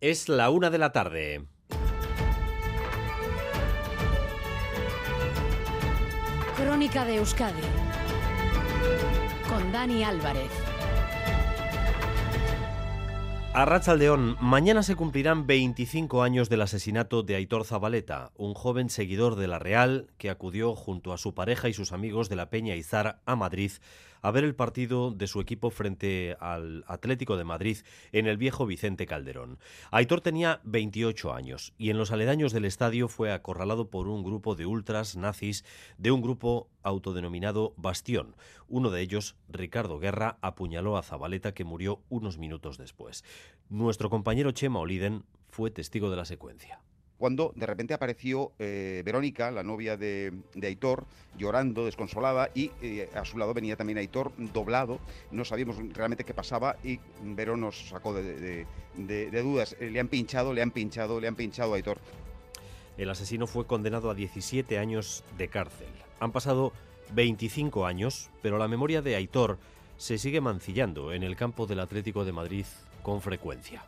Es la una de la tarde. Crónica de Euskadi con Dani Álvarez. A Rachaldeón, mañana se cumplirán 25 años del asesinato de Aitor Zabaleta, un joven seguidor de la Real que acudió junto a su pareja y sus amigos de la Peña Izar a Madrid a ver el partido de su equipo frente al Atlético de Madrid en el viejo Vicente Calderón. Aitor tenía 28 años y en los aledaños del estadio fue acorralado por un grupo de ultras nazis de un grupo autodenominado Bastión. Uno de ellos, Ricardo Guerra, apuñaló a Zabaleta que murió unos minutos después. Nuestro compañero Chema Oliden fue testigo de la secuencia cuando de repente apareció eh, Verónica, la novia de, Aitor, llorando, desconsolada, y eh, a su lado venía también Aitor doblado. No sabíamos realmente qué pasaba y Veró nos sacó de, dudas. Eh, le han pinchado, le han pinchado, le han pinchado a Aitor. El asesino fue condenado a 17 años de cárcel. Han pasado 25 años, pero la memoria de Aitor se sigue mancillando en el campo del Atlético de Madrid con frecuencia.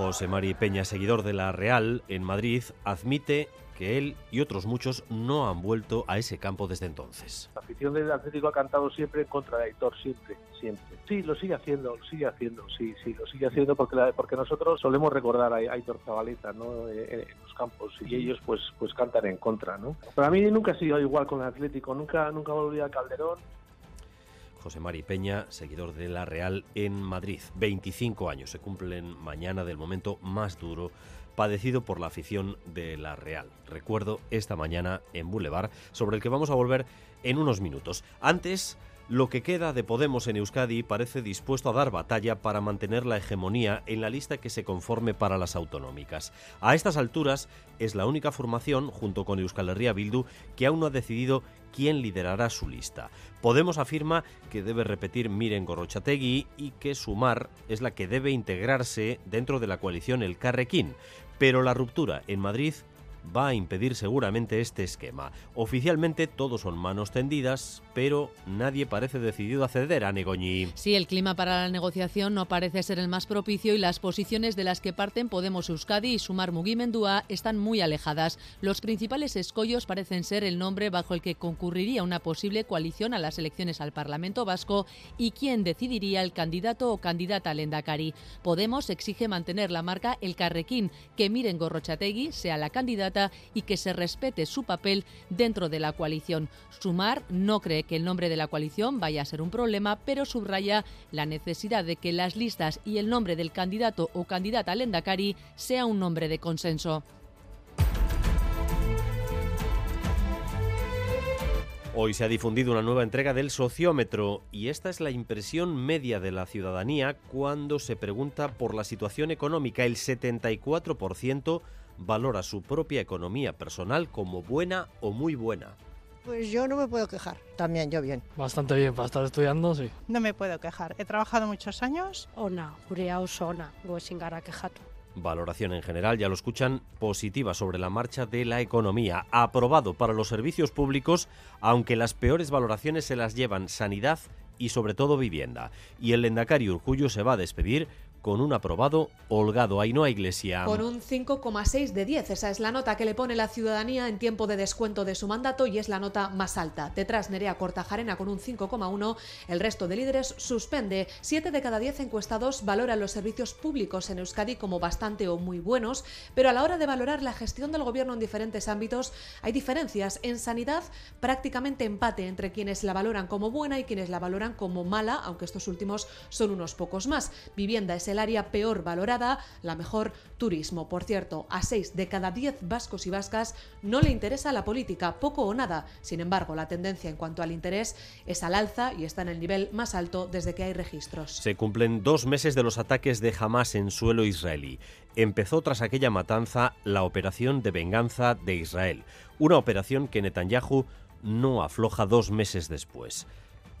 José Mari Peña, seguidor de la Real en Madrid, admite que él y otros muchos no han vuelto a ese campo desde entonces. La afición del Atlético ha cantado siempre en contra de Aitor, siempre, siempre. Sí, lo sigue haciendo, lo sigue haciendo, sí, sí, lo sigue haciendo porque, porque nosotros solemos recordar a Aitor Zabaleta ¿no? en, los campos y ellos pues, pues cantan en contra. ¿no? Pero a mí nunca ha sido igual con el Atlético, nunca, nunca volví a Calderón, José Mari Peña, seguidor de La Real en Madrid. 25 años se cumplen mañana del momento más duro padecido por la afición de La Real. Recuerdo esta mañana en Boulevard, sobre el que vamos a volver en unos minutos. Antes, lo que queda de Podemos en Euskadi parece dispuesto a dar batalla para mantener la hegemonía en la lista que se conforme para las autonómicas. A estas alturas es la única formación, junto con Euskal Herria Bildu, que aún no ha decidido quién liderará su lista. Podemos afirma que debe repetir Miren Gorrochategui y que Sumar es la que debe integrarse dentro de la coalición El Carrequín. Pero la ruptura en Madrid va a impedir seguramente este esquema. Oficialmente todos son manos tendidas, pero nadie parece decidido a ceder a Negoñi. Sí, el clima para la negociación no parece ser el más propicio y las posiciones de las que parten Podemos Euskadi y Sumar Mugimendua están muy alejadas. Los principales escollos parecen ser el nombre bajo el que concurriría una posible coalición a las elecciones al Parlamento Vasco y quién decidiría el candidato o candidata al Endacari. Podemos exige mantener la marca El Carrequín, que Miren Gorrochategui sea la candidata y que se respete su papel dentro de la coalición. Sumar no cree que el nombre de la coalición vaya a ser un problema, pero subraya la necesidad de que las listas y el nombre del candidato o candidata al Endacari sea un nombre de consenso. Hoy se ha difundido una nueva entrega del sociómetro y esta es la impresión media de la ciudadanía cuando se pregunta por la situación económica. El 74% valora su propia economía personal como buena o muy buena. Pues yo no me puedo quejar. También yo bien. Bastante bien, para estar estudiando, sí. No me puedo quejar. He trabajado muchos años. Ona, gure ona, gara quejatu. Valoración en general, ya lo escuchan, positiva sobre la marcha de la economía. Aprobado para los servicios públicos, aunque las peores valoraciones se las llevan sanidad y sobre todo vivienda. Y el Lendakari Urcullo se va a despedir con un aprobado holgado. Ainhoa Iglesia. Con un 5,6 de 10. Esa es la nota que le pone la ciudadanía en tiempo de descuento de su mandato y es la nota más alta. Detrás Nerea Cortajarena con un 5,1. El resto de líderes suspende. Siete de cada diez encuestados valoran los servicios públicos en Euskadi como bastante o muy buenos, pero a la hora de valorar la gestión del gobierno en diferentes ámbitos hay diferencias. En sanidad, prácticamente empate entre quienes la valoran como buena y quienes la valoran como mala, aunque estos últimos son unos pocos más. Vivienda es el área peor valorada, la mejor turismo. Por cierto, a 6 de cada 10 vascos y vascas no le interesa la política, poco o nada. Sin embargo, la tendencia en cuanto al interés es al alza y está en el nivel más alto desde que hay registros. Se cumplen dos meses de los ataques de Hamas en suelo israelí. Empezó tras aquella matanza la operación de venganza de Israel, una operación que Netanyahu no afloja dos meses después.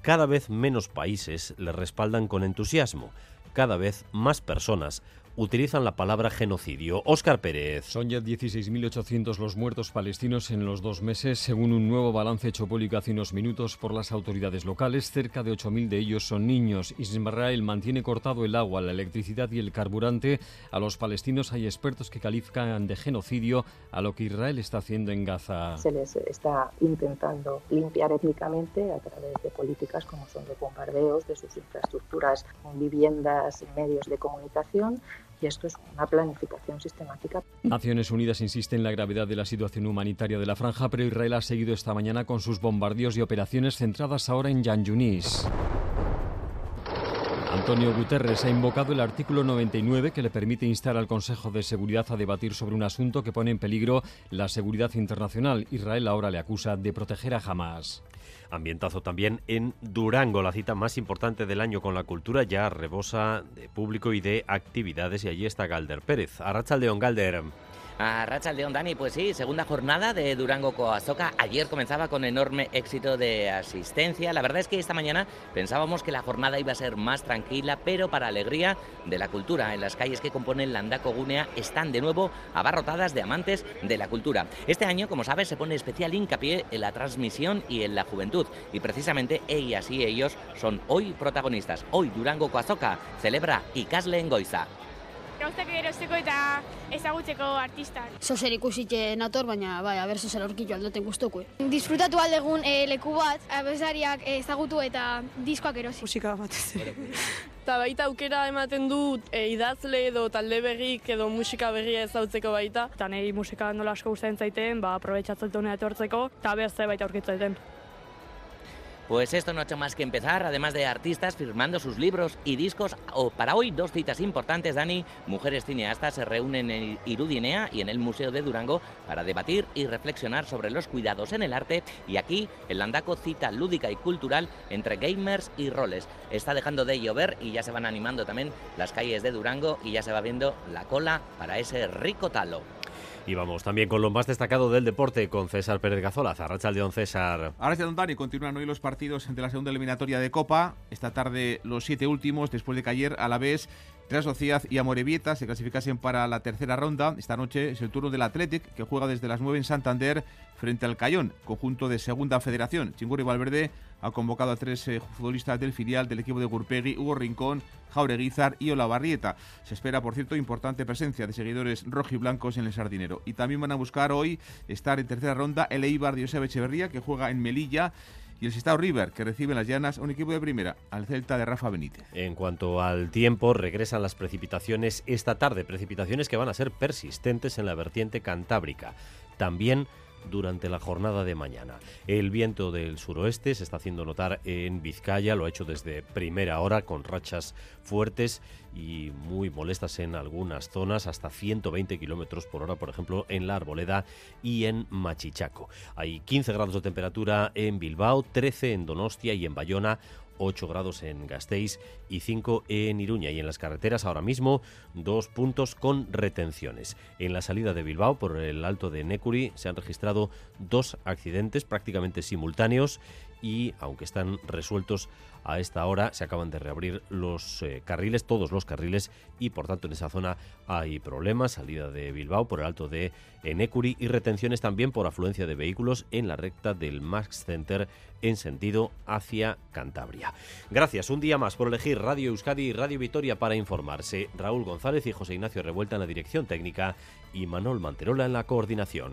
Cada vez menos países le respaldan con entusiasmo cada vez más personas utilizan la palabra genocidio. Óscar Pérez. Son ya 16.800 los muertos palestinos en los dos meses, según un nuevo balance hecho público hace unos minutos por las autoridades locales. Cerca de 8.000 de ellos son niños. Israel mantiene cortado el agua, la electricidad y el carburante. A los palestinos hay expertos que califican de genocidio a lo que Israel está haciendo en Gaza. Se les está intentando limpiar étnicamente a través de políticas como son los bombardeos de sus infraestructuras, viviendas, medios de comunicación y esto es una planificación sistemática. Naciones Unidas insiste en la gravedad de la situación humanitaria de la franja, pero Israel ha seguido esta mañana con sus bombardeos y operaciones centradas ahora en Yan Yunis. Antonio Guterres ha invocado el artículo 99 que le permite instar al Consejo de Seguridad a debatir sobre un asunto que pone en peligro la seguridad internacional. Israel ahora le acusa de proteger a Hamas. Ambientazo también en Durango, la cita más importante del año con la cultura ya rebosa de público y de actividades y allí está Galder Pérez. Arrachaldeón Galder. A Racha León Dani, pues sí, segunda jornada de Durango Coazoca. Ayer comenzaba con enorme éxito de asistencia. La verdad es que esta mañana pensábamos que la jornada iba a ser más tranquila, pero para alegría de la cultura, en las calles que componen Landaco Gunea están de nuevo abarrotadas de amantes de la cultura. Este año, como sabes, se pone especial hincapié en la transmisión y en la juventud. Y precisamente ellas y ellos son hoy protagonistas. Hoy Durango Coazoca celebra Ikasle en Goiza. Gauzak erosteko eta ezagutzeko artistak. Zozer ikusite nator, baina bai, aber zozer aurkitu aldoten guztoko. Disfrutatu aldegun e, leku bat, abesariak ezagutu eta diskoak erosi. Musika batez Eta baita aukera ematen du e, idazle edo talde berrik edo musika berria ezautzeko baita. Eta nahi musika nola asko gustatzen zaiten, ba, aprobetsatzen etortzeko, eta beste baita aurkitzaiten. Pues esto no ha hecho más que empezar, además de artistas firmando sus libros y discos. O para hoy, dos citas importantes, Dani. Mujeres cineastas se reúnen en Irudinea y en el Museo de Durango para debatir y reflexionar sobre los cuidados en el arte. Y aquí, el Landaco cita lúdica y cultural entre gamers y roles. Está dejando de llover y ya se van animando también las calles de Durango y ya se va viendo la cola para ese rico talo. Y vamos también con lo más destacado del deporte con César Pérez Gazola. Don César. Ahora Don Dani, continúan hoy los partidos de la segunda eliminatoria de Copa. Esta tarde los siete últimos, después de que ayer a la vez Real Sociedad y Amorebieta se clasificasen para la tercera ronda. Esta noche es el turno del Athletic, que juega desde las 9 en Santander frente al Cayón, conjunto de Segunda Federación. Chingurri Valverde ha convocado a tres eh, futbolistas del filial del equipo de Gurpegui, Hugo Rincón, Jaureguizar y Olavarrieta. Se espera, por cierto, importante presencia de seguidores rojiblancos en el Sardinero. Y también van a buscar hoy estar en tercera ronda el Eibar de Josep Echeverría, que juega en Melilla y el Sestao River, que recibe en las llanas un equipo de primera, al Celta de Rafa Benítez. En cuanto al tiempo, regresan las precipitaciones esta tarde, precipitaciones que van a ser persistentes en la vertiente cantábrica. También durante la jornada de mañana. El viento del suroeste se está haciendo notar en Vizcaya, lo ha hecho desde primera hora con rachas fuertes y muy molestas en algunas zonas, hasta 120 kilómetros por hora, por ejemplo, en la Arboleda y en Machichaco. Hay 15 grados de temperatura en Bilbao, 13 en Donostia y en Bayona, 8 grados en Gasteiz y 5 en Iruña. Y en las carreteras ahora mismo dos puntos con retenciones. En la salida de Bilbao por el alto de Necuri se han registrado dos accidentes prácticamente simultáneos y aunque están resueltos a esta hora se acaban de reabrir los eh, carriles, todos los carriles y por tanto en esa zona hay problemas, salida de Bilbao por el alto de Enecuri y retenciones también por afluencia de vehículos en la recta del Max Center en sentido hacia Cantabria. Gracias un día más por elegir Radio Euskadi y Radio Vitoria para informarse. Raúl González y José Ignacio Revuelta en la dirección técnica y Manol Manterola en la coordinación.